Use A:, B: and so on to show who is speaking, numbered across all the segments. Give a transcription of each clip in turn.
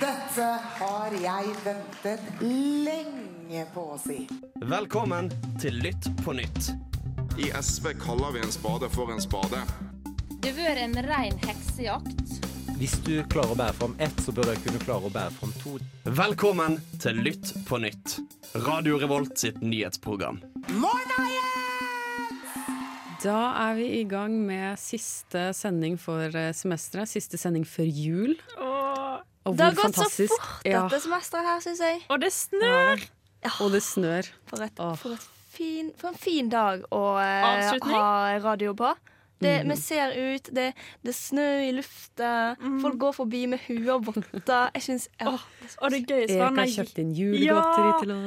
A: Dette har jeg ventet lenge på å si.
B: Velkommen til Lytt på nytt.
C: I SV kaller vi en spade for en spade.
D: Det har vært en rein heksejakt.
E: Hvis du klarer å bære fram ett, så bør du kunne klare å bære fram to.
B: Velkommen til Lytt på nytt. Radio Revolt sitt nyhetsprogram.
A: Morna!
F: Da er vi i gang med siste sending for eh, semesteret. Siste sending før jul. Og
G: Det har gått så fort,
F: Ja,
G: dette semesteret her, syns jeg.
H: Og det snør!
F: og det snør.
G: For, et, for, et fin, for en fin dag å eh, ha radio på. Det,
F: Mm.
G: Vi ser ut, det, det er snø i lufta, folk går forbi med huer og votter. Jeg syns ja,
H: Og det gøyeste
F: Jeg
H: var
F: har
H: når jeg
F: inn
H: Ja,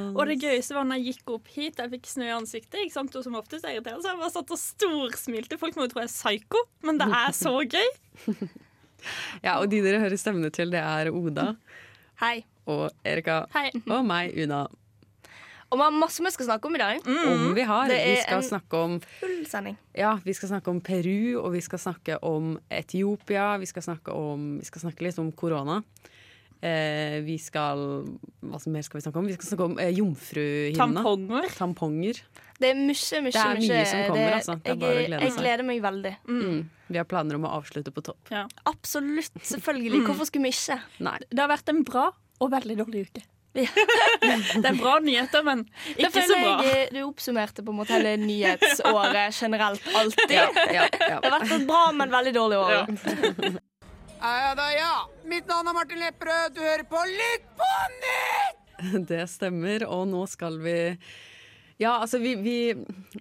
H: og det gøyeste var når jeg gikk opp hit, jeg fikk snø i ansiktet. Ikke sant? Og som oftest er jeg irritert, så jeg bare satt og storsmilte. Folk må jo tro jeg er psyko, men det er så gøy.
F: Ja, og de dere hører stemmene til, det er Oda
G: Hei.
F: og Erika
H: Hei.
F: og meg, Una.
G: Og vi har masse vi skal snakke om i dag.
F: Om vi har.
G: Det
F: Vi skal snakke om
G: Full sending.
F: Ja, vi skal snakke om Peru, og vi skal snakke om Etiopia. Vi skal snakke, om, vi skal snakke litt om korona. Eh, vi skal Hva som mer skal vi snakke om? Vi skal snakke om eh, jomfruhinna.
H: Tamponger.
F: Tamponger.
G: Det er mye, mye,
F: Det er mye som kommer, altså. Det er
G: jeg,
F: bare å glede
G: jeg gleder meg veldig.
F: Mm. Vi har planer om å avslutte på topp.
H: Ja.
G: Absolutt. Selvfølgelig. Hvorfor skulle vi ikke?
F: Nei.
H: Det har vært en bra og veldig dårlig uke.
G: Ja.
H: det er bra nyheter, men ikke så
G: føler
H: bra.
G: jeg eh, du oppsummerte på en måte hele nyhetsåret generelt alltid.
F: Ja, ja, ja.
G: Det har vært et bra, men veldig dårlig år.
A: Ja da, ja. Mitt navn er Martin Lepperød. Du hører på Lytt på nytt!
F: Det stemmer, og nå skal vi ja, altså vi, vi,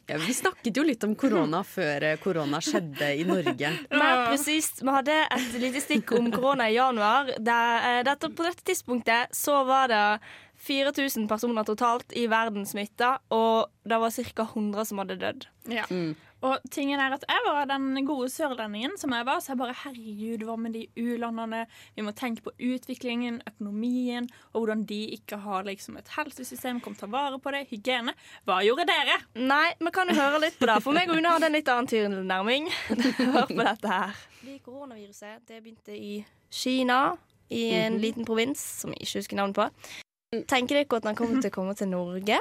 F: ja, vi snakket jo litt om korona før eh, korona skjedde i Norge.
G: Mer presist, vi hadde et lite stikk om korona i januar. Der, eh, dette, på dette tidspunktet så var det 4000 personer totalt i verden smitta, og det var ca. 100 som hadde dødd.
H: Ja.
F: Mm.
H: Og tingen er at jeg var den gode sørlendingen som jeg var, så jeg bare herregud, hva med de u-landene? Vi må tenke på utviklingen, økonomien, og hvordan de ikke har liksom et helsesystem, kom ta vare på det, hygiene. Hva gjorde dere?
G: Nei, vi kan jo høre litt på det, for meg og Una hadde en litt annen tilnærming. Hør på dette her. Det koronaviruset det begynte i Kina, i en liten provins som jeg ikke husker navnet på. Tenker dere at han kommer til å komme til Norge?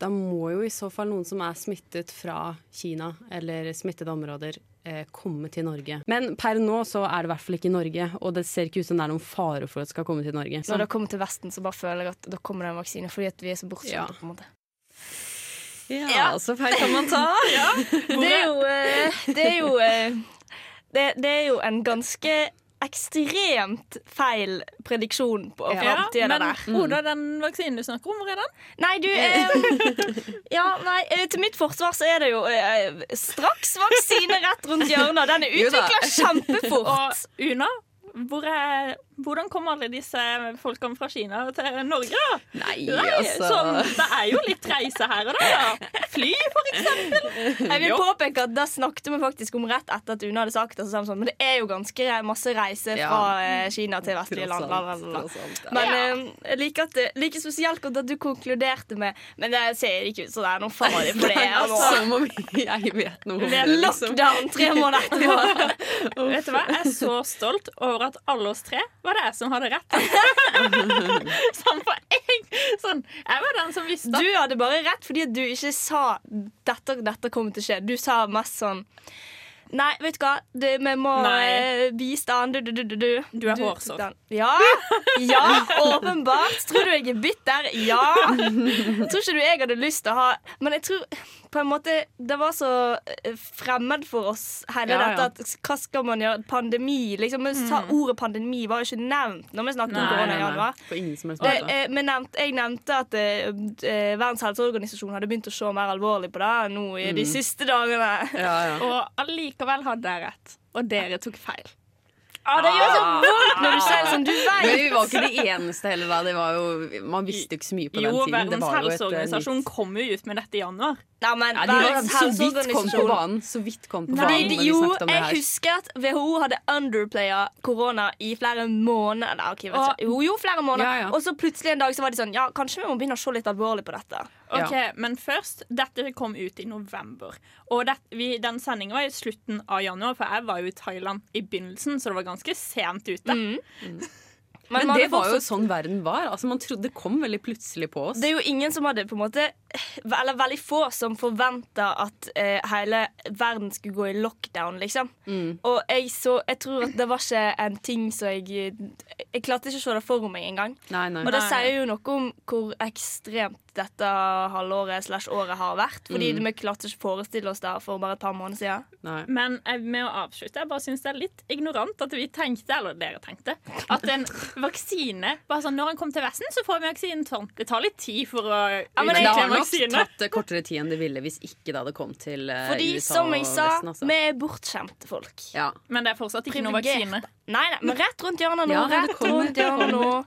F: Da må jo i så fall noen som er smittet fra Kina eller smittede områder, eh, komme til Norge. Men per nå så er det i hvert fall ikke i Norge, og det ser ikke ut som det er noen fare for at det skal komme til Norge. Så,
G: Når det kommer til Vesten, så bare føler jeg at da kommer det en vaksine, fordi at vi er så bortskjemte.
F: Ja.
G: på en måte.
F: ja, så feil kan man ta.
G: Det er jo, eh, det er jo eh, det, det er jo en ganske ekstremt feil prediksjon på
F: Ja,
G: framtida
H: men
G: der.
H: Oda, den vaksinen du snakker om, hvor er den?
G: Nei, du eh, Ja, nei, eh, til mitt forsvar så er det jo eh, straks vaksine rett rundt hjørnet. Den er utvikla kjempefort.
H: Og Una, hvor er, hvordan kom alle disse folkene fra Kina til Norge? da?
F: Nei,
H: Nei,
F: altså.
H: Så, det er jo litt reise her og der. da. Fly, for eksempel.
G: Jeg vil påpeke at Da snakket vi faktisk om rett etter at Une hadde sagt det. Så sånn, men det er jo ganske masse reise fra eh, Kina til vestlige land.
F: ja.
G: Men eh, jeg liker at det, like spesielt godt at du konkluderte med Men det ser ikke ut som det er noe farlig for det. nå.
F: Som om jeg vet noe om
G: Det
F: liksom.
G: lockdown tre måneder etterpå.
H: Vet du hva? Jeg er så stolt over at alle oss tre var det jeg som hadde rett. sånn for en sånn, Jeg var den som visste
G: Du hadde bare rett fordi du ikke sa dette, dette kommer til å skje. Du sa mest sånn Nei, vet du hva, du, vi må
H: Nei.
G: eh, bistand. Du, du, du, du, du.
H: Er hårsår.
G: Ja, ja, åpenbart. Tror du jeg er bitter? Ja. Tror ikke du jeg hadde lyst til å ha Men jeg tror på en måte det var så eh, fremmed for oss hele
F: Ja, ja.
G: dette at hva skal man gjøre? Pandemi. Liksom, mm. sa Ordet pandemi var jo ikke nevnt når vi snakket om
H: Nei,
G: korona
F: Nei,
G: i januar. nevnt, jeg nevnte at eh, eh, Verdens helseorganisasjon hadde begynt å se mer alvorlig på det nå i de siste dagene.
F: Ja, ja.
H: Og allikevel hadde jeg rett. Og dere tok feil.
G: Ah, det gjør så vondt når du sier det sånn. Du
F: Men vi var ikke de eneste heller. Da. Det var jo, man visste jo ikke så mye på
H: Jo,
F: den tiden. Det
H: Verdens
F: var jo et, eh,
H: helseorganisasjon kom jo ut med dette i januar.
G: Nei, men
F: Ja, de var så vidt kom på banen. Så vidt kom på
G: Nei,
F: banen vi
G: jo, jeg
F: her.
G: husker at WHO hadde underplaya korona i flere måneder. Okay, vet
H: Og-
G: jo, jo, flere måneder.
F: Ja, ja.
G: Og så plutselig en dag så var de sånn Ja, kanskje vi må begynne å se litt alvorlig på dette.
H: Ok, Men først, dette kom ut i november. Og det, vi, den sendingen var i slutten av januar, for jeg var jo i Thailand i begynnelsen, så det var ganske sent ute.
G: Mm.
F: Men,
G: men
F: det var jo sånn verden var. Altså, man trodde Det kom veldig plutselig på oss.
G: Det er jo ingen som hadde på en måte Eller veldig få som forventa at eh, hele verden skulle gå i lockdown, liksom.
F: Mm.
G: Og jeg, så, jeg tror at det var ikke en ting som jeg Jeg klarte ikke å se det for meg engang.
F: Nei, nei.
G: Og det
H: Nei.
G: sier jo noe om hvor ekstremt dette halvåret slash året har vært. Fordi
F: Mm.
G: vi klarte ikke å forestille oss det for bare et par måneder siden.
F: nei.
H: Men eh, med å avslutte, jeg bare syns det er litt ignorant at vi tenkte, eller dere tenkte, at en vaksine bare sånn, Når en kommer til Vesten, så får vi vaksinen sånn. Det tar litt tid for å
G: ja,
F: Men det har nok tatt kortere tid enn det ville hvis ikke det hadde kommet til eh,
G: Fordi
F: USA
G: som jeg sa,
F: Vesten. Altså.
G: vi er bortskjemte folk.
F: Ja.
H: Men det er fortsatt ikke noen vaksine.
G: Nei, nei, men rett rundt hjørnet nå.
F: Ja,
G: rett rundt hjørnet nå.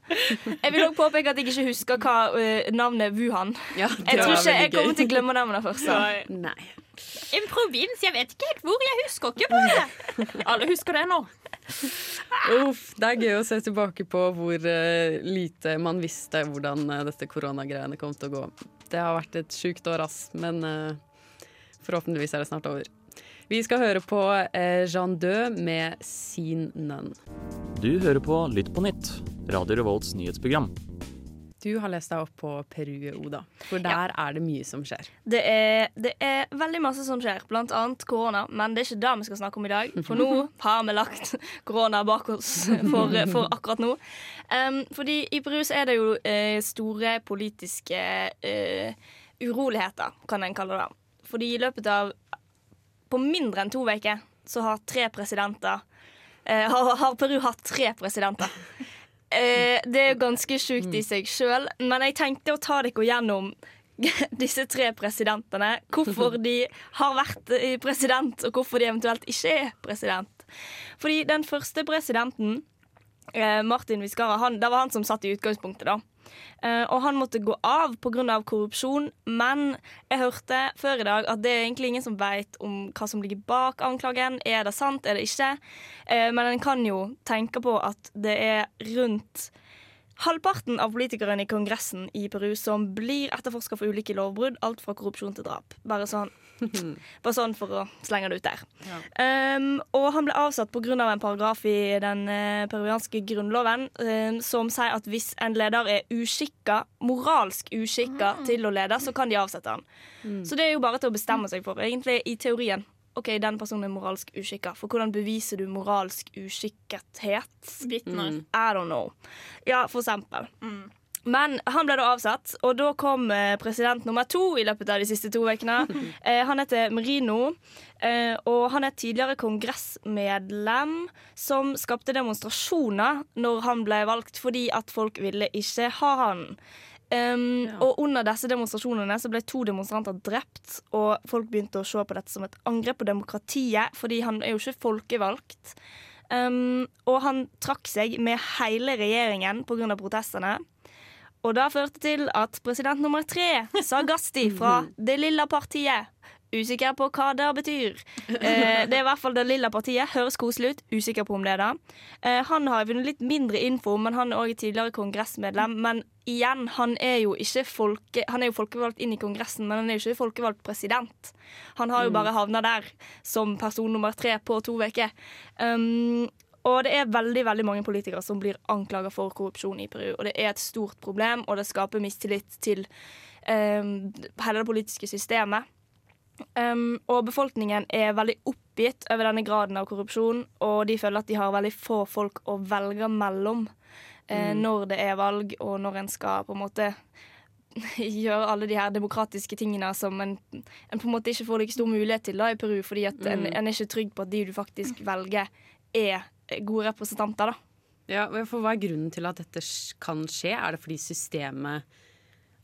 G: Jeg vil også påpeke at jeg ikke husker hva uh, navnet Wuhan.
F: Ja,
G: Jeg tror ikke jeg kommer til å glemme navnet først. da.
F: Nei.
H: En provins, jeg vet ikke helt hvor, jeg husker ikke på det. Alle husker det nå.
F: Uff, det er gøy å se tilbake på hvor eh, lite man visste hvordan uh, dette koronagreiene kom til å gå. Det har vært et sjukt år, ass, men uh, forhåpentligvis er det snart over. Vi skal høre på Jean Dø med Sin Nun.
I: Du hører på Lytt på nytt, Radio Revolts nyhetsprogram.
F: Du har lest deg opp på Peru, Oda, for der er det mye som skjer.
G: Det er, det er veldig masse som skjer, blant annet korona. Men det er ikke det vi skal snakke om i dag, for nå har vi lagt korona bak oss for, for akkurat nå. Um, fordi i Peru så er det jo uh, store politiske uh, uroligheter, kan en kalle det. Fordi i løpet av på mindre enn to uker så har tre presidenter uh, har, har Peru hatt tre presidenter. Eh, det er jo ganske sjukt i seg sjøl, men jeg tenkte å ta dere gjennom disse tre presidentene. Hvorfor de har vært president, og hvorfor de eventuelt ikke er president. Fordi den første presidenten, eh, Martin Viskara han, det var han som satt i utgangspunktet, da. Eh, og han måtte gå av pga. korrupsjon, men jeg hørte før i dag at det er egentlig ingen som vet om hva som ligger bak anklagen. Er det sant, er det ikke? Eh, men en kan jo tenke på at det er rundt halvparten av politikerne i Kongressen i Peru som blir etterforska for ulike lovbrudd, alt fra korrupsjon til drap. Bare sånn, bare sånn for å slenge det ut der. Um, og han ble avsatt pga. Av en paragraf i den uh, peruanske grunnloven um, som sier at hvis en leder er uskikka, moralsk uskikka til å lede, så kan de avsette han. Så det er jo bare til å bestemme seg for, egentlig, i teorien. OK, den personen er moralsk uskikka. For hvordan beviser du moralsk uskikkethet?
H: Vitner.
G: I don't know. Ja, for eksempel. Men han ble da avsatt, og da kom eh, president nummer to i løpet av de siste to ukene. Eh, han heter Merino, eh, og han er tidligere kongressmedlem som skapte demonstrasjoner når han ble valgt, fordi at folk ville ikke ha han. Um, Og under disse demonstrasjonene så ble to demonstranter drept, og folk begynte å se på dette som et angrep på demokratiet, fordi han er jo ikke folkevalgt. Um, og han trakk seg med hele regjeringen pga. protestene. Og det førte til at president nummer tre, Sagasti fra Det lille partiet Usikker på hva det betyr. Eh, det er i hvert fall Det lille partiet. Høres koselig ut. Usikker på om det er det. Eh, han har vunnet litt mindre info, men han er òg tidligere kongressmedlem. Men igjen, han er jo ikke folke, Han er jo folkevalgt inn i Kongressen, men han er jo ikke folkevalgt president. Han har jo bare havna der som person nummer tre på to uker. Um, og det er veldig veldig mange politikere som blir anklaga for korrupsjon i Peru. Og det er et stort problem, og det skaper mistillit til um, hele det politiske systemet. Um, og befolkningen er veldig oppgitt over denne graden av korrupsjon, og de føler at de har veldig få folk å velge mellom eh, når det er valg, og når en skal på en måte gjøre alle de her demokratiske tingene som en, en på en måte ikke får like stor mulighet til da i Peru, fordi at en, en er ikke trygg på at de du faktisk velger, er gode representanter. da.
F: Ja, for Hva er grunnen til at dette kan skje? Er det fordi systemet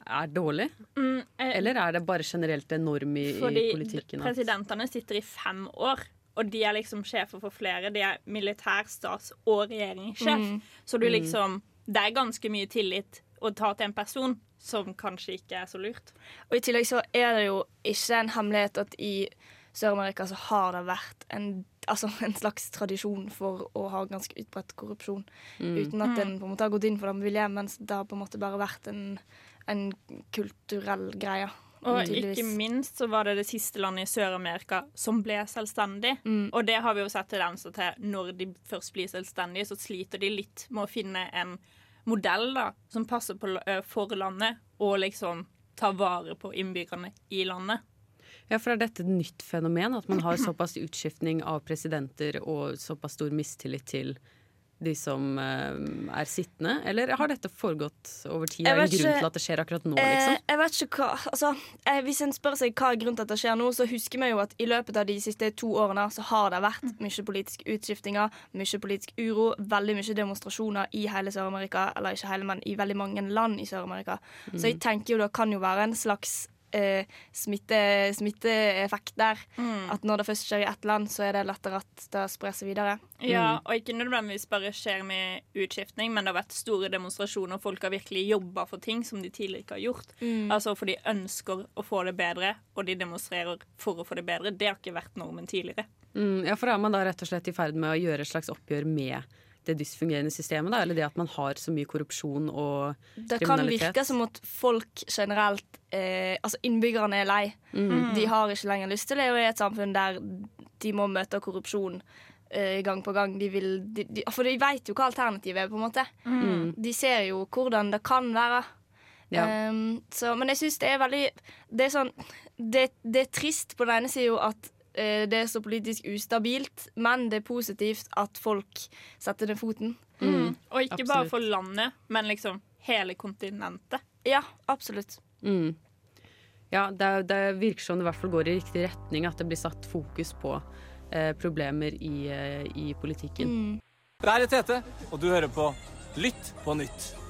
F: er dårlig?
H: Mm, eh,
F: Eller er det bare generelt en norm i, i
H: Fordi
F: politikken? Fordi
H: presidentene sitter i fem år, og de er liksom sjefer for flere. De er militær, stats- og regjeringssjef.
G: Mm.
H: Så du liksom Det er ganske mye tillit å ta til en person som kanskje ikke er så lurt.
G: Og i tillegg så er det jo ikke en hemmelighet at i Sør-Amerika så har det vært en, altså en slags tradisjon for å ha ganske utbredt korrupsjon. Uten at en på en måte har gått inn for det med vilje, mens det har på en måte bare vært en, en kulturell greie.
H: Og ikke minst så var det det siste landet i Sør-Amerika som ble selvstendig.
G: Mm.
H: Og det har vi jo sett tendenser til når de først blir selvstendige, så sliter de litt med å finne en modell da, som passer på, for landet, og liksom ta vare på innbyggerne i landet.
F: Ja, for er dette et nytt fenomen? At man har såpass utskiftning av presidenter og såpass stor mistillit til de som uh, er sittende? Eller har dette foregått over tid? Er det en grunn
G: ikke-
F: til at det skjer akkurat nå,
G: Eh,
F: liksom?
G: jeg vet ikke hva altså, eh, Hvis en spør seg hva er grunnen til at det skjer nå, så husker vi jo at i løpet av de siste to årene så har det vært mye politiske utskiftinger, mye politisk uro, veldig mye demonstrasjoner i hele Sør-Amerika. Eller ikke hele, men i veldig mange land i Sør-Amerika. Så jeg tenker jo det kan jo være en slags eh, smitte, smitteeffekt der. At når det først skjer i ett land, så er det lettere at det sprer seg videre.
H: Ja, og ikke nødvendigvis bare skjer med utskiftning, men det har vært store demonstrasjoner. Folk har virkelig jobba for ting som de tidligere ikke har gjort. Altså for de ønsker å få det bedre, og de demonstrerer for å få det bedre. Det har ikke vært normen tidligere.
F: Mm, ja, for da er man da rett og slett i ferd med å gjøre et slags oppgjør med det dysfungerende systemet, da? Eller det at man har så mye korrupsjon og
G: Det kan virke som at folk generelt eh, Altså innbyggerne er lei. De har ikke lenger lyst til å leve i et samfunn der de må møte korrupsjon eh, gang på gang. De vil, de, de, for de vet jo hva alternativet er, på en måte. De ser jo hvordan det kan være.
F: Ja.
G: Um, så, men jeg syns det er veldig Det er sånn Det, det er trist på den ene sida at det er så politisk ustabilt, men det er positivt at folk setter ned foten.
H: Og ikke bare for landet, men liksom hele kontinentet.
G: Ja, absolutt.
F: Mm. Ja, det, det virker som det i hvert fall går i riktig retning, at det blir satt fokus på eh, problemer i, eh, i politikken.
G: Mm.
J: Det er Tete, og du hører på Lytt på nytt.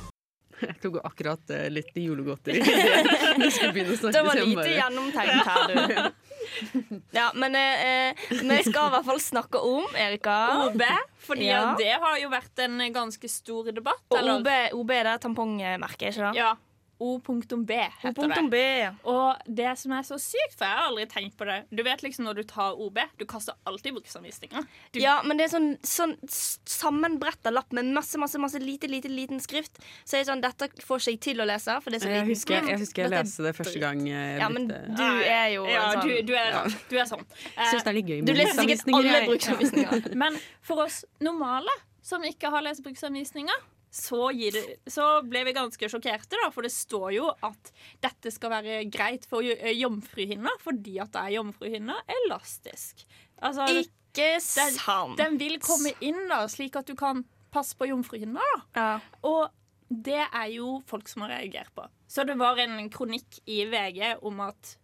F: Jeg tok akkurat eh, litt julegodteri. Vi skulle begynne å snakke
G: Det var lite gjennomtenkt her, du. Ja, men eh, eh, vi skal i hvert fall snakke om Erika.
H: OB, fordi
G: Ja.
H: det har jo vært en ganske stor debatt.
G: Og
H: eller-
G: OB, OB er det tampongmerket, ikke sant?
H: Ja. O.B heter
G: O.B.
H: det. Og det som er så sykt, for jeg har aldri tenkt på det Du vet liksom når du tar OB, du kaster alltid bruksanvisninger. Du,
G: Ja, men det er sånn, sånn sammenbretta lapp med masse masse, masse lite, lite, liten skrift. Så er det sånn, dette får ikke jeg til å lese, for det er så
F: Jeg husker,
G: skrift.
F: jeg husker jeg leste det første gang jeg
G: Ja, men du er jo
H: ja,
G: sånn
H: du, du, er, du er sånn. Eh,
F: Syns det er litt gøy
G: Du leser sikkert alle bruksanvisninger.
H: Men for oss normale som ikke har lest bruksanvisninger, så, gir det, så ble vi ganske sjokkerte, da, for det står jo at dette skal være greit for eh, fordi at det er jomfruhinna elastisk. Altså,
G: Ikke sant.
H: den vil komme inn da, slik at du kan passe på jomfruhinna.
G: Ja.
H: Og det er jo folk som har reagert på. Så det var en kronikk i VG om at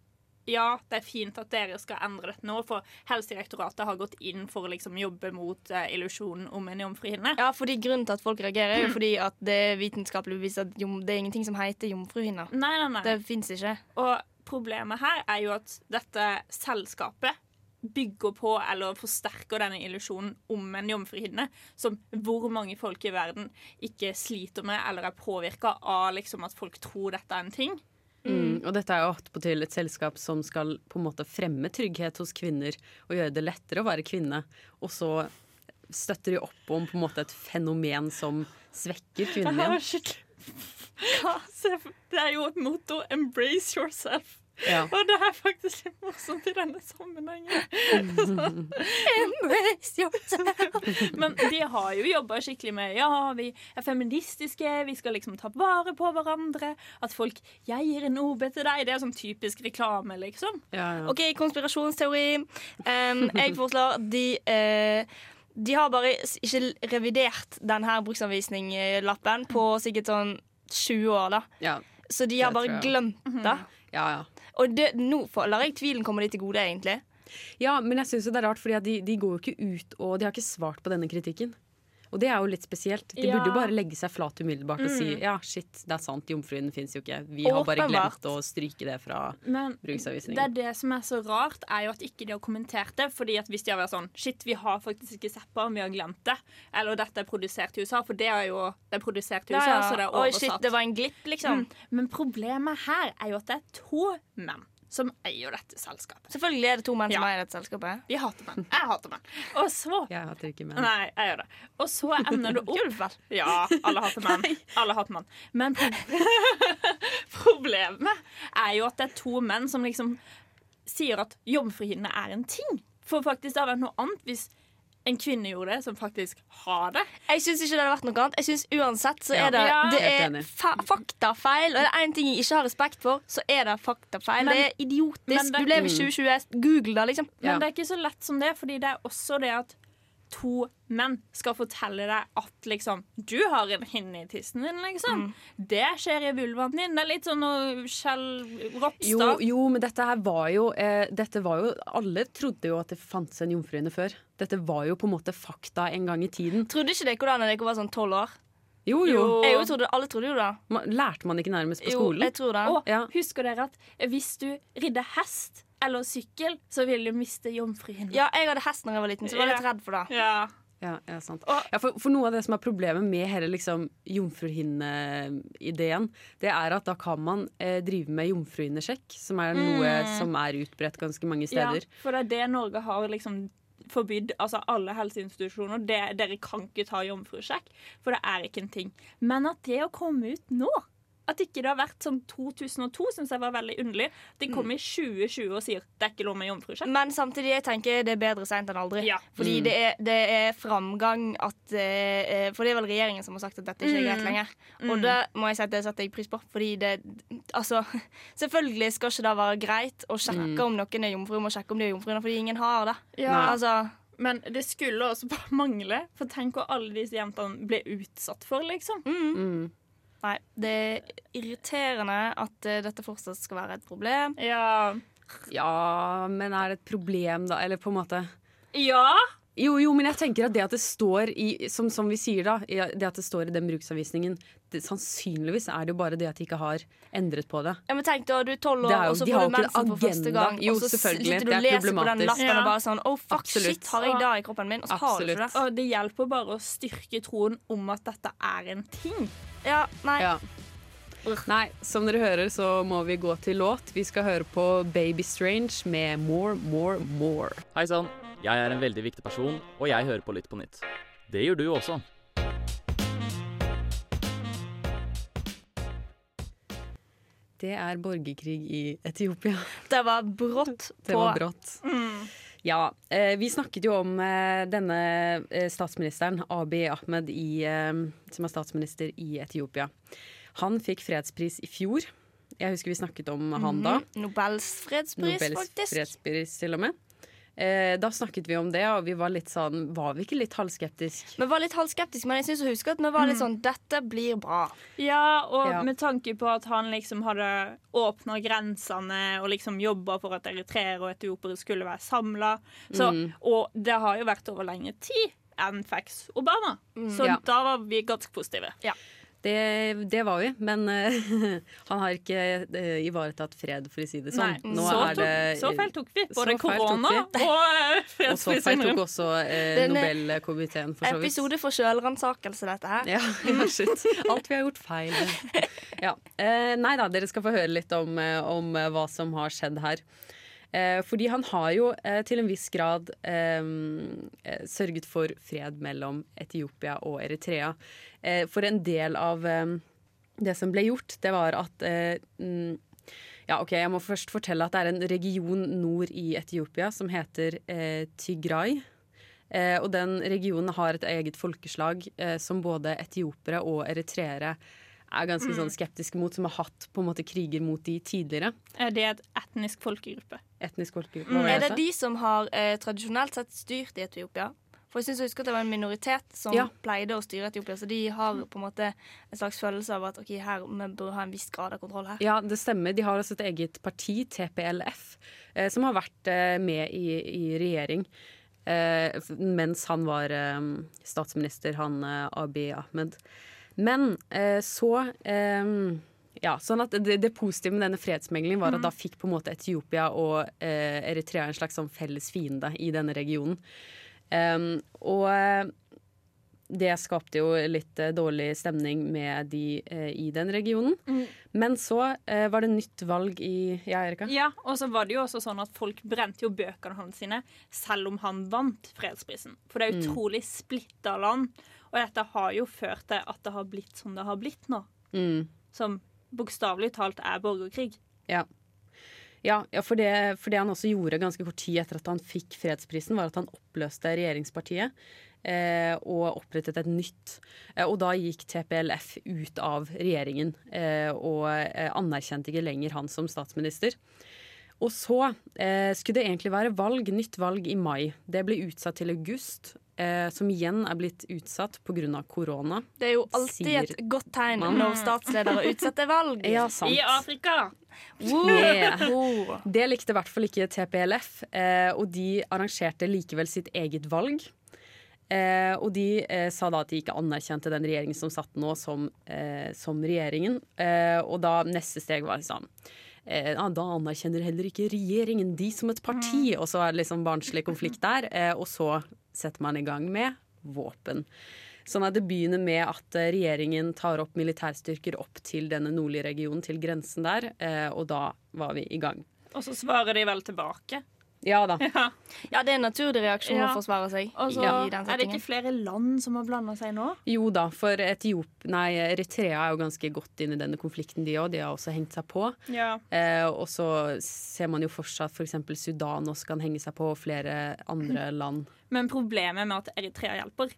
H: ja, det er fint at dere skal endre dette nå, for Helsedirektoratet har gått inn for å liksom jobbe mot uh, illusjonen om en jomfruhinne.
G: Ja, fordi Grunnen til at folk reagerer, er jo fordi at det er vitenskapelig bevist at det er ingenting som heter jomfruhinne.
H: Nei, nei, nei.
G: Det fins ikke.
H: Og problemet her er jo at dette selskapet bygger på eller forsterker denne illusjonen om en jomfruhinne, som hvor mange folk i verden ikke sliter med eller er påvirka av liksom at folk tror dette er en ting.
F: Mm, og dette er jo attpåtil et selskap som skal på en måte fremme trygghet hos kvinner og gjøre det lettere å være kvinne. Og så støtter de opp om på en måte et fenomen som svekker kvinnen igjen.
H: det er jo et motto 'embrace yourself'.
F: Ja.
H: Og det er faktisk litt morsomt i denne sammenhengen. Men de har jo jobba skikkelig med Ja, vi er feministiske, vi skal liksom ta vare på hverandre. At folk 'Jeg gir en OB til deg'. Det er sånn typisk reklame, liksom.
F: Ja, ja.
G: OK, konspirasjonsteori. Um, jeg foreslår de uh, De har bare ikke revidert denne bruksanvisningslappen på sikkert sånn 20 år, da.
F: Ja,
G: Så de har bare glemt det.
F: ja, ja.
G: Og det, nå lar jeg tvilen komme de til gode, egentlig.
F: ja men jeg syns det er rart, for de, de går jo ikke ut og de har ikke svart på denne kritikken. Og det er jo litt spesielt. De
H: Ja.
F: burde jo bare legge seg flat umiddelbart og si ja, shit, det er sant, jomfruen fins jo ikke. Vi har bare glemt å stryke det fra
H: Men det er det som er så rart, er jo at ikke de har kommentert det. Fordi at hvis de har vært sånn Shit, vi har faktisk ikke sett på vi har glemt det. Eller dette er produsert i USA, for det er jo det er produsert i USA, så det er
G: Oi,
H: oversatt.
G: shit, det var en glipp, liksom.
H: Mm. Men problemet her er jo at det er to menn som eier dette selskapet.
G: Selvfølgelig er det to menn som eier dette selskapet.
H: Vi hater menn. Jeg hater menn. Og så
F: Jeg hater ikke menn.
H: Nei, jeg gjør det. Og så ender det opp? Ja, alle hater menn. Alle hater menn. Men problemet er jo at det er to menn som liksom sier at jomfruhinne er en ting. For faktisk det hadde vært noe annet hvis en kvinne gjorde det, som faktisk har det.
G: Jeg syns ikke det hadde vært noe annet. Jeg synes Uansett så er det,
H: Ja.
G: det er fa faktafeil. Og det er én ting jeg ikke har respekt for, så er det faktafeil.
H: Men-
G: det er idiotisk.
H: det-
G: Du lever i
H: Mm.
G: 2020. Google det, liksom.
H: Men det er ikke så lett som det, fordi det er også det at to menn skal fortelle deg at liksom Du har en hinne i tissen din, liksom. Det skjer i vulvaen din. Det er litt sånn Kjell
F: Jo,
H: Ropstad.
F: jo, men dette her var jo, eh, dette var jo Alle trodde jo at det fantes en jomfruhinne før. Dette var jo på en måte fakta en gang i tiden.
G: Trodde ikke dere da dere var sånn tolv år?
F: Jo, jo.
G: Jeg jo trodde, alle trodde jo det.
F: Lærte man ikke nærmest på skolen?
G: Jo, jeg tror det.
H: Og
F: Ja.
H: husker dere at hvis du ridder hest eller sykkel, så vil du miste jomfruhinnen?
G: Ja, jeg hadde hest da jeg var liten, så jeg var litt redd for det.
H: Ja.
F: Ja, ja, sant. Ja, for, for noe av det som er problemet med hele liksom, jomfruhinneideen, det er at da kan man eh, drive med jomfruhinnesjekk, som er noe
H: Mm.
F: som er utbredt ganske mange steder.
H: Ja, for det er det Norge har liksom forbydd. Altså alle helseinstitusjoner. Det, dere kan ikke ta jomfrusjekk, for det er ikke en ting. Men at det å komme ut nå at ikke det har vært sånn 2002, syns jeg var veldig underlig. De kommer i 2020 og sier det er ikke lov med jomfrusjekk.
G: Men samtidig jeg tenker det er bedre seint enn aldri. Fordi
H: Mm.
G: det, er, det er framgang at eh, For det er vel regjeringen som har sagt at dette ikke er greit
H: Mm.
G: lenger. Og
H: Mm.
G: det må jeg si at det setter jeg pris på. Fordi det Altså, selvfølgelig skal ikke det være greit å sjekke
H: Mm.
G: om noen er jomfru, må sjekke om de er jomfruer, fordi ingen har det.
H: Ja.
G: Altså,
H: Men det skulle også bare mangle. For tenk hva alle disse jentene ble utsatt for, liksom.
F: Mm.
G: Nei, det er irriterende at eh, dette fortsatt skal være et problem.
H: Ja.
F: Ja, men er det et problem, da? Eller på en måte
H: Ja!
F: Jo, jo, men jeg tenker at det at det står i Som, som vi sier, da. Det at det står i den bruksanvisningen det, Sannsynligvis er det jo bare det at de ikke har endret på det.
G: Ja, men tenk da, Du er tolv år,
F: er jo-
G: og så får
F: har
G: du mensen for første gang.
F: Jo,
G: og så
F: selvfølgelig,
G: sitter du
F: det
G: og
F: er
G: leser på den lappen
H: Ja.
G: og bare sånn Oh, fuck,
F: Absolutt.
G: shit, har jeg det i kroppen min? Og så har du ikke det.
H: Og det hjelper bare å styrke troen om at dette er en ting.
G: Ja, nei.
F: Ja. Nei, som dere hører, så må vi gå til låt. Vi skal høre på Baby Strange med More, More, More.
I: Hei sann, jeg er en veldig viktig person, og jeg hører på Lytt på nytt. Det gjør du også.
F: Det er borgerkrig i Etiopia.
G: Det var brått på.
F: Det var brått. Ja, eh, vi snakket jo om eh, denne eh, statsministeren, Abiy Ahmed, i, som er statsminister i Etiopia. Han fikk fredspris i fjor. Jeg husker vi snakket om han da.
G: Mhm. Nobels fredspris,
F: Nobels
G: faktisk.
F: fredspris, til og med. Eh, da snakket vi om det, og vi var litt sånn Var vi ikke litt halvskeptiske?
G: Vi var litt halvskeptiske, men jeg syns å huske at vi var litt sånn Dette blir bra.
H: Ja, og
F: Ja.
H: med tanke på at han liksom hadde åpna grensene og liksom jobba for at eritreere og etiopere skulle være samla.
F: Mm.
H: Og det har jo vært over lengre tid enn Fax Obama. Så
F: Ja.
H: da var vi ganske positive.
F: Det, det var vi, men uh, han har ikke uh, ivaretatt fred, for å si det sånn.
H: Nei,
F: Nå
H: så,
F: er det,
H: tok, så feil tok vi. Både
F: tok
H: korona og uh, eh,
F: Og så feil tok også
G: uh,
F: Nobelkomiteen, for så vidt.
G: Episode for sjølransakelse, dette her.
F: Ja. Alt vi har gjort feil. Ja. Eh, nei da, dere skal få høre litt om, eh, om eh, hva som har skjedd her. Eh, fordi han har jo eh, til en viss grad eh, eh, sørget for fred mellom Etiopia og Eritrea. Eh, for en del av eh, det som ble gjort, det var at mm, ja, ok, Jeg må først fortelle at det er en region nord i Etiopia som heter Tigray. Og den regionen har et eget folkeslag som både etiopere og eritreere er ganske
H: Mm.
F: sånn skeptiske mot, som har hatt på en måte kriger mot de tidligere.
H: Er det et etnisk folkegruppe?
F: Etnisk folkegruppe.
H: Mm.
G: Er det de som har eh, tradisjonelt sett styrt i Etiopia? For jeg synes jeg husker at det var en minoritet som
F: Ja.
G: pleide å styre Etiopia. Så de har på en måte en slags følelse av at ok, her vi bør ha en viss grad av kontroll her.
F: Ja, det stemmer. De har altså et eget parti, TPLF, eh, som har vært eh, med i, i regjering. Eh, mens han var eh, statsminister, han eh, Abiy Ahmed. Men eh, så eh, ja, sånn at det, det positive med denne fredsmeglingen var at da fikk på en måte Etiopia og eh, Eritrea en slags sånn felles fiende i denne regionen. Um, og eh, det skapte jo litt eh, dårlig stemning med de eh, i den regionen.
H: Mm.
F: Men så eh, var det nytt valg i Ja, Erika?
H: Ja, og så var det jo også sånn at folk brente jo bøkene hans sine selv om han vant fredsprisen. For det er
F: Mm.
H: utrolig splitta land. Og dette har jo ført til at det har blitt som det har blitt nå.
F: Mm.
H: Som bokstavelig talt er borgerkrig.
F: Ja. Ja, ja for, det, for det han også gjorde ganske kort tid etter at han fikk fredsprisen, var at han oppløste regjeringspartiet eh, og opprettet et nytt. Eh, og da gikk TPLF ut av regjeringen eh, og eh, anerkjente ikke lenger han som statsminister. Og så eh, skulle det egentlig være valg, nytt valg i mai. Det ble utsatt til august. Eh, som igjen er blitt utsatt pga. korona.
G: Det er jo alltid
F: sier
G: et godt tegn
F: man.
G: når statsledere utsetter valg.
F: Ja, sant.
H: I Afrika!
F: Yeah. Det likte i hvert fall ikke TPLF, eh, og de arrangerte likevel sitt eget valg. Eh, og de eh, sa da at de ikke anerkjente den regjeringen som satt nå, som, eh, som regjeringen. Eh, og da neste steg var liksom eh, Da anerkjenner heller ikke regjeringen de som et parti. Og så er det liksom barnslig konflikt der. eh, og så setter man i gang med våpen. Sånn at det begynner med at eh, regjeringen tar opp militærstyrker opp til denne nordlige regionen, til grensen der, eh, og da var vi i gang.
H: Og så svarer de vel tilbake.
F: Ja da.
G: Ja, det er en naturlig reaksjon
H: Ja.
G: å forsvare seg.
H: Også,
G: i den
H: er det ikke flere land som har blanda seg nå.
F: Jo da, for Etiop, nei, Eritrea er jo ganske godt inn i denne konflikten, de òg. De har også hengt seg på.
H: Ja.
F: Eh, og så ser man jo fortsatt f.eks. For Sudan også kan henge seg på, og flere andre land.
H: Men problemet med at Eritrea hjelper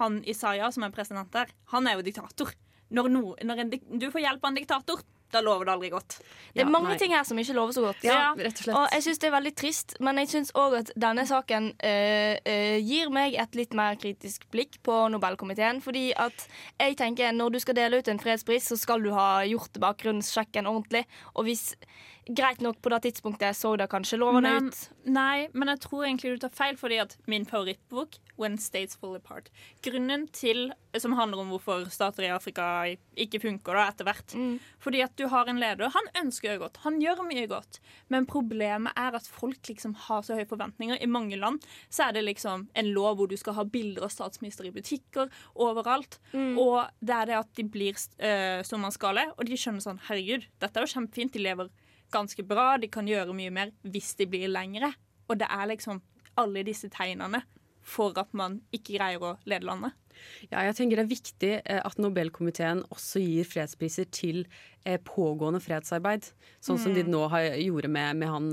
H: Han Isaiah, som er president der, han er jo diktator. Når, no, når en, du får hjelp av en diktator, da lover det aldri godt.
G: Det er mange ting her som ikke lover så godt.
H: Ja,
F: rett og slett.
G: Og jeg syns det er veldig trist, men jeg syns òg at denne saken øh, øh, gir meg et litt mer kritisk blikk på Nobelkomiteen. Fordi at jeg tenker når du skal dele ut en fredspris, så skal du ha gjort bakgrunnssjekken ordentlig. Og hvis Greit nok, på det tidspunktet så det kanskje lovende
H: Men,
G: ut.
H: nei, men jeg tror egentlig du tar feil, fordi at min favorittbok, 'When States Fall Apart', grunnen til, som handler om hvorfor stater i Afrika ikke funker da, etter hvert Fordi at du har en leder. Han ønsker jo godt, han gjør mye godt, men problemet er at folk liksom har så høye forventninger. I mange land så er det liksom en lov hvor du skal ha bilder av statsminister i butikker overalt. Og det er det at de blir uh, stormannsgale, og de skjønner sånn Herregud, dette er jo kjempefint. De lever ganske bra, de kan gjøre mye mer hvis de blir lengre. Og det er liksom alle disse tegnene for at man ikke greier å lede landet.
F: Ja, jeg tenker det er viktig eh, at Nobelkomiteen også gir fredspriser til eh, pågående fredsarbeid. Sånn som de
H: Mm.
F: nå har, gjorde med, med han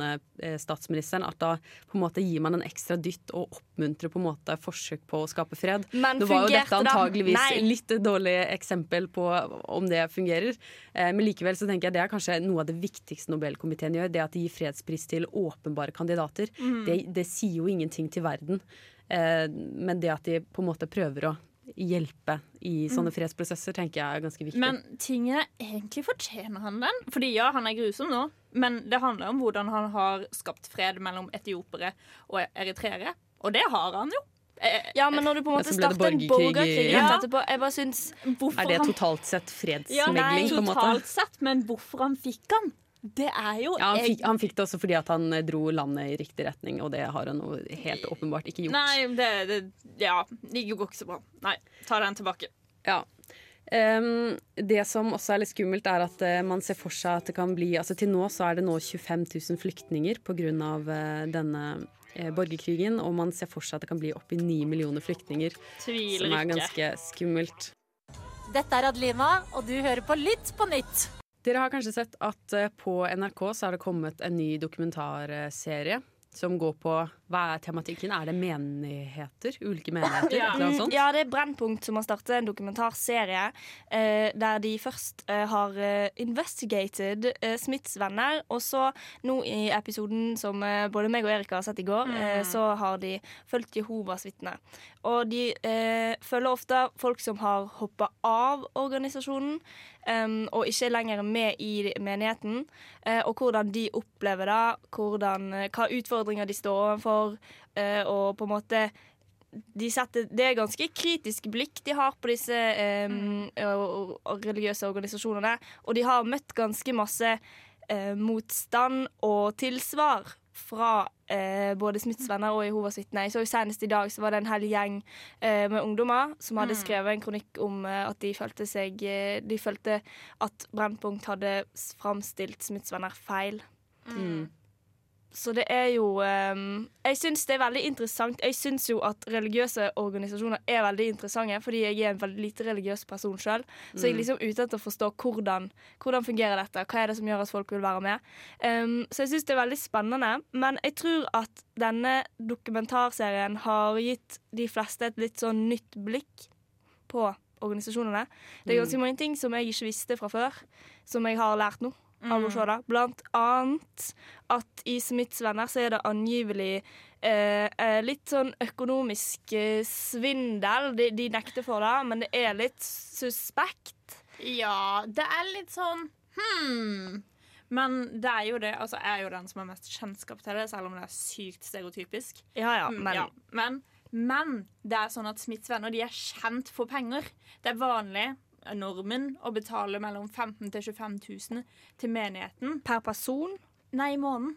F: eh, statsministeren. At da på en måte gir man en ekstra dytt og oppmuntrer på en måte forsøk på å skape fred.
G: Men
F: Nå var jo dette antageligvis
G: det?
F: litt dårlig eksempel på om det fungerer. Eh, men likevel så tenker jeg det er kanskje noe av det viktigste Nobelkomiteen gjør. Det at de gir fredspris til åpenbare kandidater.
H: Mm.
F: Det, det sier jo ingenting til verden. Eh, men det at de på en måte prøver å hjelpe i sånne
H: Mm.
F: fredsprosesser, tenker jeg er ganske viktig.
H: Men tingene egentlig fortjener han den. Fordi ja, han er grusom nå, men det handler om hvordan han har skapt fred mellom etiopere og eritreere. Og det har han jo. Eh,
G: Ja, men når du på en måte starter en
F: borgerkrig Ja.
G: etterpå Jeg bare syns
F: er det totalt sett
H: ja,
F: fredsmegling, på en måte?
H: Totalt sett, men hvorfor han fikk han, det er jo
F: Ja, han, fikk, han fikk det også fordi at han eh, dro landet i riktig retning, og det har han helt åpenbart ikke gjort.
H: Nei, det, det Ja, det går ikke så bra. Nei, tar den tilbake.
F: Ja. Um, det som også er litt skummelt, er at uh, man ser for seg at det kan bli Altså Til nå så er det nå 25 000 flyktninger pga. Uh, denne uh, borgerkrigen, og man ser for seg at det kan bli oppi 9 millioner flyktninger.
H: Tviler
F: som er
H: ikke.
F: ganske skummelt.
K: Dette er Adlina, og du hører på Lytt på nytt.
F: Dere har kanskje sett at eh, på NRK så har det kommet en ny dokumentarserie som går på Hva er tematikken? Er det menigheter? Ulike menigheter?
G: Ja.
F: sånt?
G: ja, det er Brennpunkt som har startet en dokumentarserie eh, der de først eh, har eh, investigated eh, Smiths venner, og så nå i episoden som eh, både meg og Erika har sett i går,
H: Mm.
G: så har de fulgt Jehovas vitner. Og de følger ofte folk som har hoppa av organisasjonen. Em, og ikke lenger er med i menigheten. Uh, og hvordan de opplever det, hvordan, eh, hva utfordringer de står overfor, uh, og på en måte de setter, det er ganske kritisk blikk de har på disse og religiøse organisasjonene. Og de har møtt ganske masse uh, motstand og tilsvar fra eh, både Smiths venner og Jehovas vitner. Jeg så jo Senest i dag så var det en hel gjeng eh, med ungdommer som hadde
H: Mm.
G: skrevet en kronikk om eh, at de følte seg eh, De følte at Brennpunkt hadde framstilt Smiths venner feil.
F: Mm.
G: Så det er jo um, Jeg syns det er veldig interessant. Jeg syns jo at religiøse organisasjoner er veldig interessante, fordi jeg er en veldig lite religiøs person sjøl. Så jeg er
L: Mm.
G: liksom ute etter å forstå hvordan, hvordan fungerer dette, hva er det som gjør at folk vil være med. Um, så jeg syns det er veldig spennende. Men jeg tror at denne dokumentarserien har gitt de fleste et litt sånn nytt blikk på organisasjonene. Det er ganske mange ting som jeg ikke visste fra før, som jeg har lært nå. Av å
H: Mm.
G: Blant annet at i Smiths venner så er det angivelig eh, eh, litt sånn økonomisk eh, svindel. De, de nekter for det, men det er litt suspekt.
H: Ja, det er litt sånn hmm. Men det er jo det. Altså, jeg er jo den som har mest kjennskap til det, selv om det er sykt stereotypisk.
G: Ja, ja,
H: men...
G: men-
H: men, men det er sånn at Smiths venner de er kjent for penger. Det er vanlig normen å betale mellom 15 000 til 25 000 til menigheten.
G: Per person?
H: Nei, i måneden.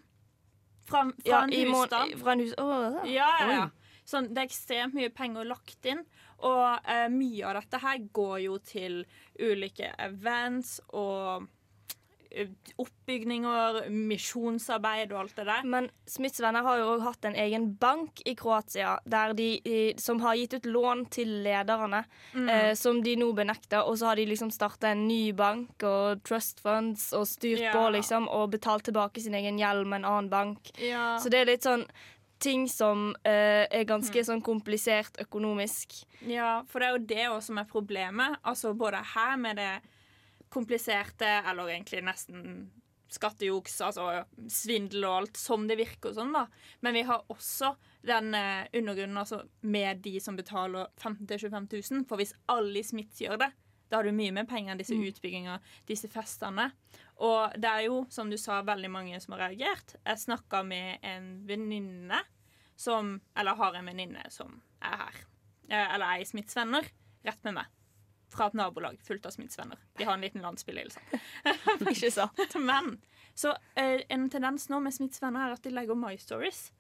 H: Fra, fra
G: Ja,
H: en husstand.
G: fra en hus... oh,
H: Ja, ja, ja. Sånn, det er ekstremt mye penger lagt inn, og eh, mye av dette her går jo til ulike events og oppbygninger, misjonsarbeid og alt det der.
G: Men Smiths venner har jo òg hatt en egen bank i Kroatia de, som har gitt ut lån til lederne,
H: Mm.
G: eh, som de nå benekter. Og så har de liksom starta en ny bank og trust funds og styrt
H: Ja.
G: på liksom og betalt tilbake sin egen gjeld med en annen bank.
H: Ja.
G: Så det er litt sånn ting som eh, er
H: Mm.
G: ganske sånn komplisert økonomisk.
H: Ja, for det er jo det også som er problemet. Altså både her med det kompliserte, eller egentlig nesten skattejuks, altså svindel og alt, som det virker og sånn, da. Men vi har også den eh, undergrunnen altså, med de som betaler 15 000-25 000. For hvis alle i Smith gjør det, da har du mye mer penger enn disse
G: Mm.
H: utbyggingene, disse festene. Og det er jo, som du sa, veldig mange som har reagert. Jeg snakka med en venninne som Eller har en venninne som er her. Eh, Eller er i Smiths venner. Rett med meg. Fra et nabolag fullt av smittsvenner. De har en liten landsby liksom.
G: Ikke sant?
H: Men så eh, en tendens nå med smittsvenner er at de legger My Stories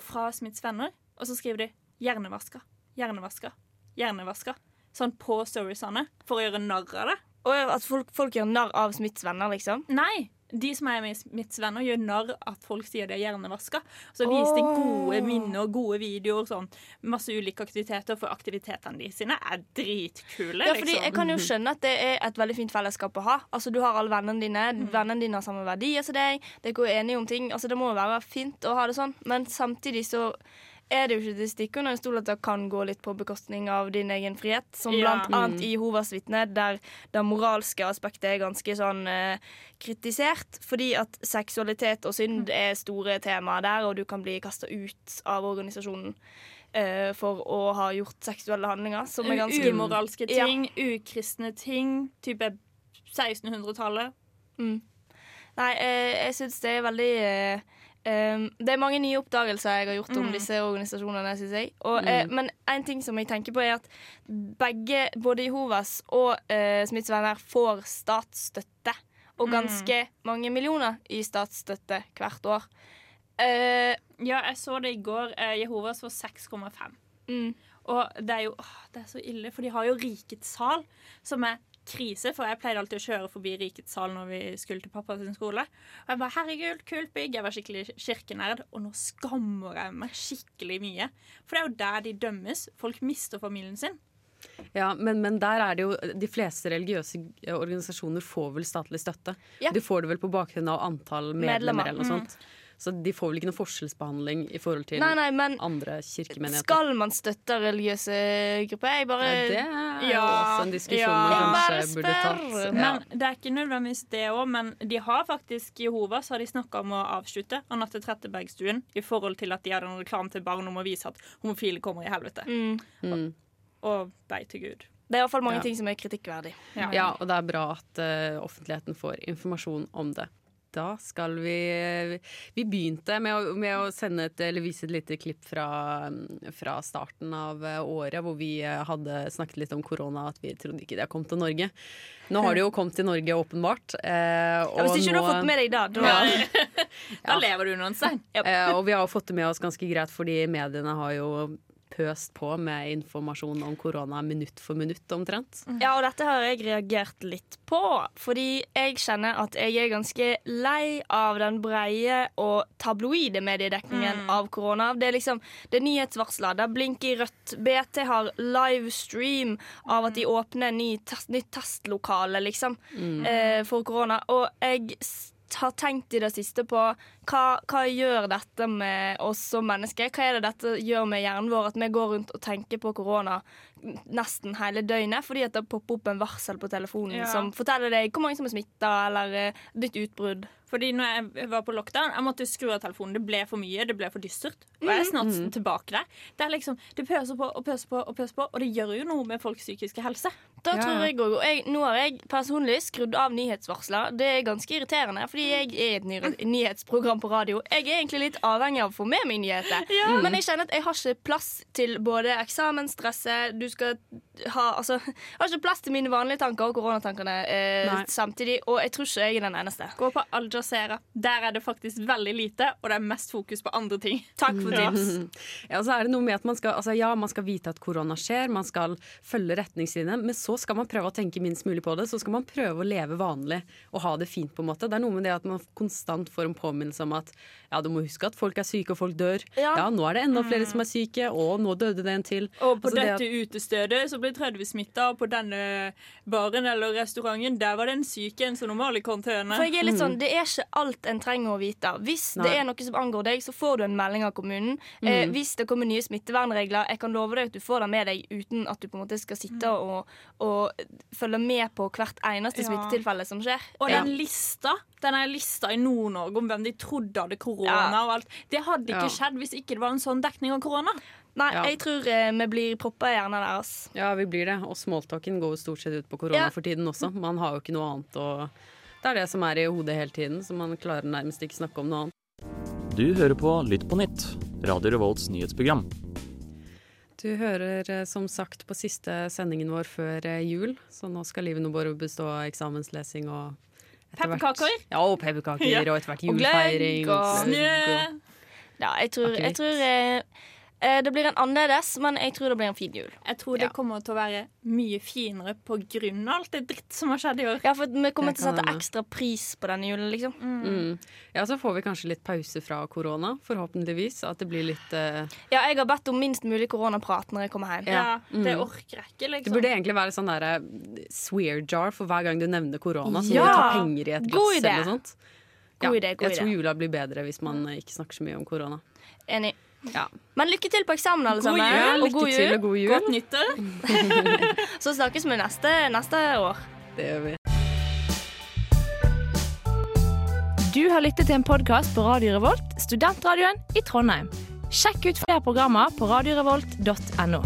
H: fra smittsvenner, og så skriver de 'hjernevaska', 'hjernevaska', 'hjernevaska'. Sånn på storiesene for å gjøre narr av det.
G: Og at folk, folk gjør narr av smittsvenner, liksom?
H: Nei. De som er Smiths venner, gjør narr at folk sier de er hjernevaska. Så viser de gode minner og gode videoer. Sånn, masse ulike aktiviteter, for aktivitetene de sine er dritkule.
G: Ja, fordi
H: liksom.
G: Jeg kan jo skjønne at det er et veldig fint fellesskap å ha. Altså, Du har alle vennene dine.
H: Mm.
G: Vennene dine har samme verdier som deg. Dere er enige om ting. Altså, Det må jo være fint å ha det sånn, men samtidig så er det jo ikke til stikk stikke under en stol at det kan gå litt på bekostning av din egen frihet. Som
H: Ja.
G: blant annet
H: Mm.
G: i Hovas vitne, der det moralske aspektet er ganske sånn eh, kritisert. Fordi at seksualitet og synd er store temaer der, og du kan bli kasta ut av organisasjonen. eh, for å ha gjort seksuelle handlinger som er ganske
H: Umoralske
G: Ja.
H: ting, ukristne ting, type 1600-tallet.
G: Mm. Nei, eh, jeg syns det er veldig eh, eh, Det er mange nye oppdagelser jeg har gjort om
H: Mm.
G: disse organisasjonene. Synes jeg. Og, eh,
H: Mm.
G: men en ting som jeg tenker på, er at begge, både Jehovas og eh, Smittsvenner, får statsstøtte. Og
H: Mm.
G: ganske mange millioner i statsstøtte hvert år. Eh,
H: Ja, jeg så det i går. Eh, Jehovas får 6,5.
G: Mm.
H: Og det er jo åh, det er så ille, for de har jo Rikets sal, som er krise. For jeg pleide alltid å kjøre forbi Rikets sal når vi skulle til pappa sin skole. Og jeg bare, herregud, kult bygg. Jeg var skikkelig kirkenerd. Og nå skammer jeg meg skikkelig mye. For det er jo der de dømmes. Folk mister familien sin.
F: Ja, men, men der er det jo De fleste religiøse organisasjoner får vel statlig støtte.
G: Ja.
F: De får det vel på bakgrunn av antall medlemmer,
G: Medlemmer,
F: eller noe
G: mm.
F: Så de får vel ikke noe forskjellsbehandling i forhold til
G: Nei, nei, men
F: andre kirkemenigheter.
G: Skal man støtte religiøse grupper? Jeg bare
F: Ja, det er
H: Ja,
F: også en diskusjon
H: ja.
F: man kanskje burde tatt. Ja.
H: Men det er ikke nødvendigvis det òg. Men de har faktisk Jehovas har de snakka om å avslutte Anette Trettebergstuen i forhold til at de hadde en reklame til barn om å vise at homofile kommer i helvete.
G: Mm.
F: Og,
H: Og bei til Gud.
G: Det er iallfall mange
F: Ja.
G: ting som er kritikkverdig.
F: Ja. og det er bra at uh, offentligheten får informasjon om det. Da skal vi Vi begynte med å, med å sende et, eller vise et lite klipp fra, fra starten av eh, året, hvor vi eh, hadde snakket litt om korona, at vi trodde ikke det kom til Norge. Nå har det jo kommet til Norge, åpenbart. eh,
G: Ja, hvis
F: ikke
G: ikke du har
F: nå-
G: fått med deg det, da
H: Da lever du under en stein.
F: Eh, og vi har fått det med oss ganske greit, fordi mediene har jo pøst på med informasjon om korona minutt for minutt, omtrent.
G: Ja, og dette har jeg reagert litt på. Fordi jeg kjenner at jeg er ganske lei av den breie og tabloide mediedekningen av korona. Det er liksom, det er nyhetsvarsler, det blink i rødt. BT har livestream av at de åpner ny test, nytt testlokale, liksom,
F: Mm.
G: eh, for korona. Og jeg har tenkt i det siste på hva, hva gjør dette med oss som mennesker? Hva er det dette gjør med hjernen vår, at vi går rundt og tenker på korona nesten hele døgnet fordi at det popper opp en varsel på telefonen
H: Ja.
G: som forteller deg hvor mange som er smitta, eller ditt nytt utbrudd.
H: Fordi når jeg var på lockdown, jeg måtte skru av telefonen. Det ble for mye, det ble for dystert. Og jeg er snart
G: mm.
H: tilbake der. Det er liksom, det pøser på og pøser på og pøser på, og det gjør jo noe med folks psykiske helse.
G: Da tror jeg òg Nå har jeg personlig skrudd av nyhetsvarsler. Det er ganske irriterende, fordi jeg er et ny, på radio. Jeg er egentlig litt avhengig av å få med meg nyheter.
H: Ja.
G: Men jeg kjenner at jeg har ikke plass til både eksamensstresset Du skal ha Altså, jeg har ikke plass til mine vanlige tanker og koronatankene eh, samtidig. Og jeg tror ikke jeg er den eneste.
H: Gå på Al Jazeera. Der er det faktisk veldig lite, og det er mest fokus på andre ting.
G: Takk for tips.
F: Ja, så er det noe med at man skal, altså ja, man skal vite at korona skjer, man skal følge retningslinjene, men så skal man prøve å tenke minst mulig på det. Så skal man prøve å leve vanlig og ha det fint, på en måte. Det er noe med det at man konstant får en påminnelse om at ja, du må huske at folk er syke og folk dør.
H: Ja.
F: Ja, nå er det enda flere som er syke, og nå døde det en til.
H: Og på
F: Altså, det at-
H: dette utestedet så ble 30 smitta, og på denne baren eller restauranten der var det en syk en som normal i karantene.
G: For jeg er litt sånn, Det er ikke alt en trenger å vite. Hvis
H: Nei.
G: det er noe som angår deg, så får du en melding av kommunen. Eh,
H: Mm.
G: hvis det kommer nye smittevernregler, jeg kan love deg at du får det med deg uten at du på en måte skal sitte og, og følge med på hvert eneste
H: Ja.
G: smittetilfelle som skjer.
H: Og
G: Ja.
H: den lista den er lista i Nord-Norge om hvem de trodde hadde korona
G: Ja.
H: og alt. Det hadde ikke
F: Ja.
H: skjedd hvis ikke det var en sånn dekning av korona.
G: Nei,
F: Ja.
G: jeg tror eh, vi blir proppa i hjernen deres.
F: Ja, vi blir det. Og smalltalken går jo stort sett ut på korona
G: Ja.
F: for tiden også. Man har jo ikke noe annet å Det er det som er i hodet hele tiden, så man klarer nærmest ikke snakke om noe annet.
I: Du hører på Lytt på nytt, Radio Revolts nyhetsprogram.
F: Du hører eh, som sagt på siste sendingen vår før eh, jul, så nå skal livet nå bare bestå av eksamenslesing og
H: Pepperkaker.
F: Ja, og pepperkaker,
H: Ja.
F: og etter hvert
G: Og gløgg og-
H: Snø.
G: Ja, jeg tror, jeg tror eh, det blir en annerledes, men jeg tror det blir en fin jul.
H: Jeg tror det kommer til å være mye finere på grunn av alt det dritt som har skjedd i år.
G: Ja, for vi kommer til å sette ekstra pris på denne julen, liksom.
F: Mm. Ja, så får vi kanskje litt pause fra korona, forhåpentligvis. At det blir litt uh...
G: Ja, jeg har bedt om minst mulig koronaprat når jeg kommer hjem.
H: Ja, det
F: Mm.
H: orker jeg ikke, liksom.
F: Det burde egentlig være sånn derre swear jar for hver gang du nevner korona. Så
G: Ja!
F: må du ta penger i et glass eller noe sånt.
G: God
F: ja,
G: idé, god
F: jeg tror jula blir bedre hvis man eh, ikke snakker så mye om korona.
G: Enig.
F: Ja.
G: Men lykke til på eksamen, alle
H: God
G: sammen.
H: jul,
G: og god jul.
F: og god jul.
H: Godt nyttår.
G: Så snakkes vi neste, neste år.
F: Det gjør vi.
L: Du har lyttet til en podkast på Radio Revolt, studentradioen i Trondheim. Sjekk ut flere programmer på radiorevolt.no.